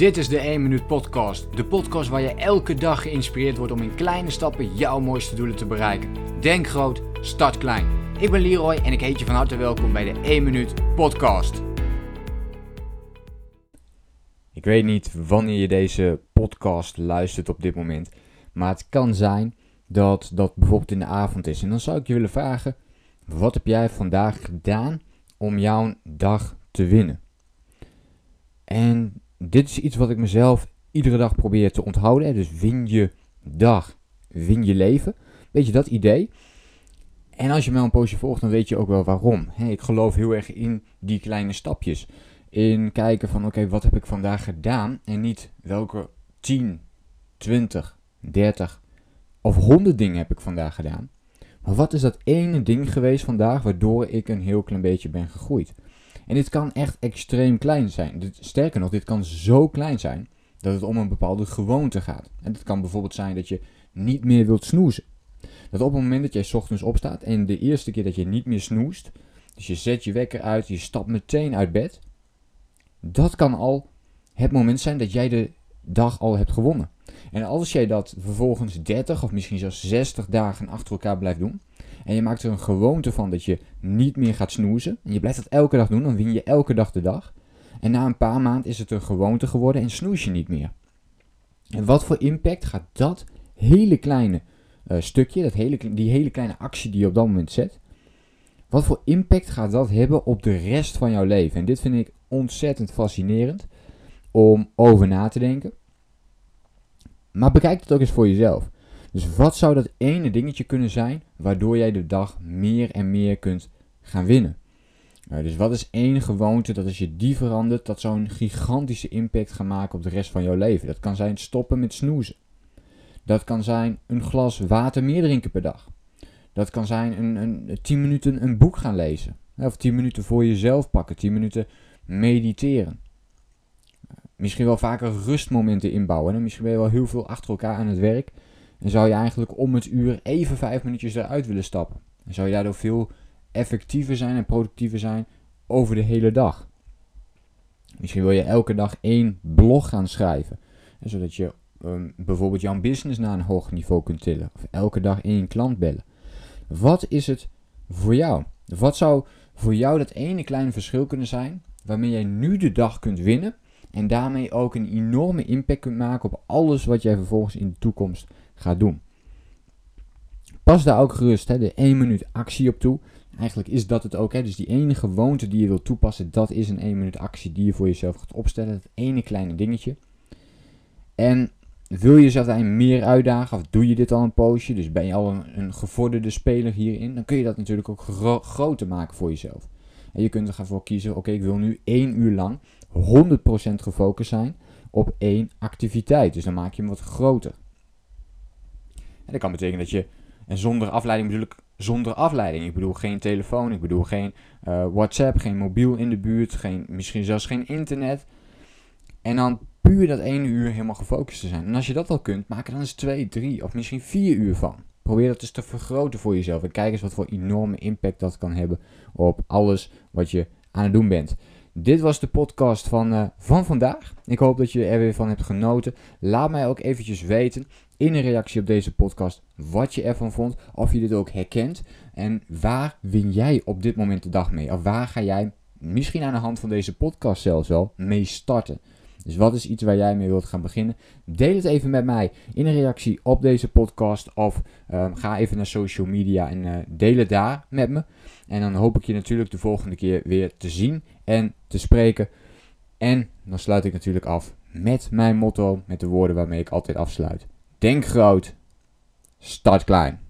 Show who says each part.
Speaker 1: Dit is de 1 Minuut Podcast. De podcast waar je elke dag geïnspireerd wordt om in kleine stappen jouw mooiste doelen te bereiken. Denk groot, start klein. Ik ben Leroy en ik heet je van harte welkom bij de 1 Minuut Podcast.
Speaker 2: Ik weet niet wanneer je deze podcast luistert op dit moment, maar het kan zijn dat dat bijvoorbeeld in de avond is. En dan zou ik je willen vragen: wat heb jij vandaag gedaan om jouw dag te winnen? En dit is iets wat ik mezelf iedere dag probeer te onthouden. Dus win je dag, win je leven. Weet je dat idee? En als je mij een poosje volgt, dan weet je ook wel waarom. ik geloof heel erg in die kleine stapjes. In kijken van oké, wat heb ik vandaag gedaan? En niet welke 10, 20, 30 of 100 dingen heb ik vandaag gedaan. Maar wat is dat ene ding geweest vandaag waardoor ik een heel klein beetje ben gegroeid? En dit kan echt extreem klein zijn. Sterker nog, dit kan zo klein zijn dat het om een bepaalde gewoonte gaat. En het kan bijvoorbeeld zijn dat je niet meer wilt snoezen. Dat op het moment dat jij ochtends opstaat en de eerste keer dat je niet meer snoest, dus je zet je wekker uit, je stapt meteen uit bed, dat kan al het moment zijn dat jij de dag al hebt gewonnen. En als jij dat vervolgens 30 of misschien zelfs 60 dagen achter elkaar blijft doen, en je maakt er een gewoonte van dat je niet meer gaat snoezen. En je blijft dat elke dag doen, dan win je elke dag de dag. En na een paar maanden is het een gewoonte geworden en snoes je niet meer. En wat voor impact gaat dat hele kleine uh, stukje, dat hele, die hele kleine actie die je op dat moment zet, wat voor impact gaat dat hebben op de rest van jouw leven? En dit vind ik ontzettend fascinerend om over na te denken. Maar bekijk het ook eens voor jezelf. Dus wat zou dat ene dingetje kunnen zijn waardoor jij de dag meer en meer kunt gaan winnen? Dus wat is één gewoonte dat als je die verandert, dat zou een gigantische impact gaan maken op de rest van jouw leven? Dat kan zijn stoppen met snoezen. Dat kan zijn een glas water meer drinken per dag. Dat kan zijn een, een, 10 minuten een boek gaan lezen. Of 10 minuten voor jezelf pakken, 10 minuten mediteren. Misschien wel vaker rustmomenten inbouwen. Misschien ben je wel heel veel achter elkaar aan het werk. En zou je eigenlijk om het uur even vijf minuutjes eruit willen stappen. En zou je daardoor veel effectiever zijn en productiever zijn over de hele dag. Misschien wil je elke dag één blog gaan schrijven. Zodat je um, bijvoorbeeld jouw business naar een hoog niveau kunt tillen. Of elke dag één klant bellen. Wat is het voor jou? Wat zou voor jou dat ene kleine verschil kunnen zijn waarmee jij nu de dag kunt winnen en daarmee ook een enorme impact kunt maken op alles wat jij vervolgens in de toekomst gaat doen. Pas daar ook gerust hè, de 1 minuut actie op toe. Eigenlijk is dat het ook. Hè, dus die ene gewoonte die je wilt toepassen, dat is een 1 minuut actie die je voor jezelf gaat opstellen. Dat ene kleine dingetje. En wil je jezelf daarin meer uitdagen, of doe je dit al een poosje, dus ben je al een, een gevorderde speler hierin, dan kun je dat natuurlijk ook groter maken voor jezelf. En je kunt er voor kiezen, oké, ik wil nu 1 uur lang 100% gefocust zijn op één activiteit. Dus dan maak je hem wat groter. Dat kan betekenen dat je, en zonder afleiding bedoel ik zonder afleiding. Ik bedoel geen telefoon, ik bedoel geen uh, WhatsApp, geen mobiel in de buurt, geen, misschien zelfs geen internet. En dan puur dat ene uur helemaal gefocust te zijn. En als je dat al kunt, maak er dan eens twee, drie of misschien vier uur van. Probeer dat dus te vergroten voor jezelf. En kijk eens wat voor enorme impact dat kan hebben op alles wat je aan het doen bent. Dit was de podcast van, uh, van vandaag. Ik hoop dat je er weer van hebt genoten. Laat mij ook eventjes weten in een reactie op deze podcast wat je ervan vond. Of je dit ook herkent. En waar win jij op dit moment de dag mee? Of waar ga jij misschien aan de hand van deze podcast zelfs wel mee starten? Dus wat is iets waar jij mee wilt gaan beginnen? Deel het even met mij in een reactie op deze podcast. Of um, ga even naar social media en uh, deel het daar met me. En dan hoop ik je natuurlijk de volgende keer weer te zien en te spreken. En dan sluit ik natuurlijk af met mijn motto, met de woorden waarmee ik altijd afsluit. Denk groot, start klein.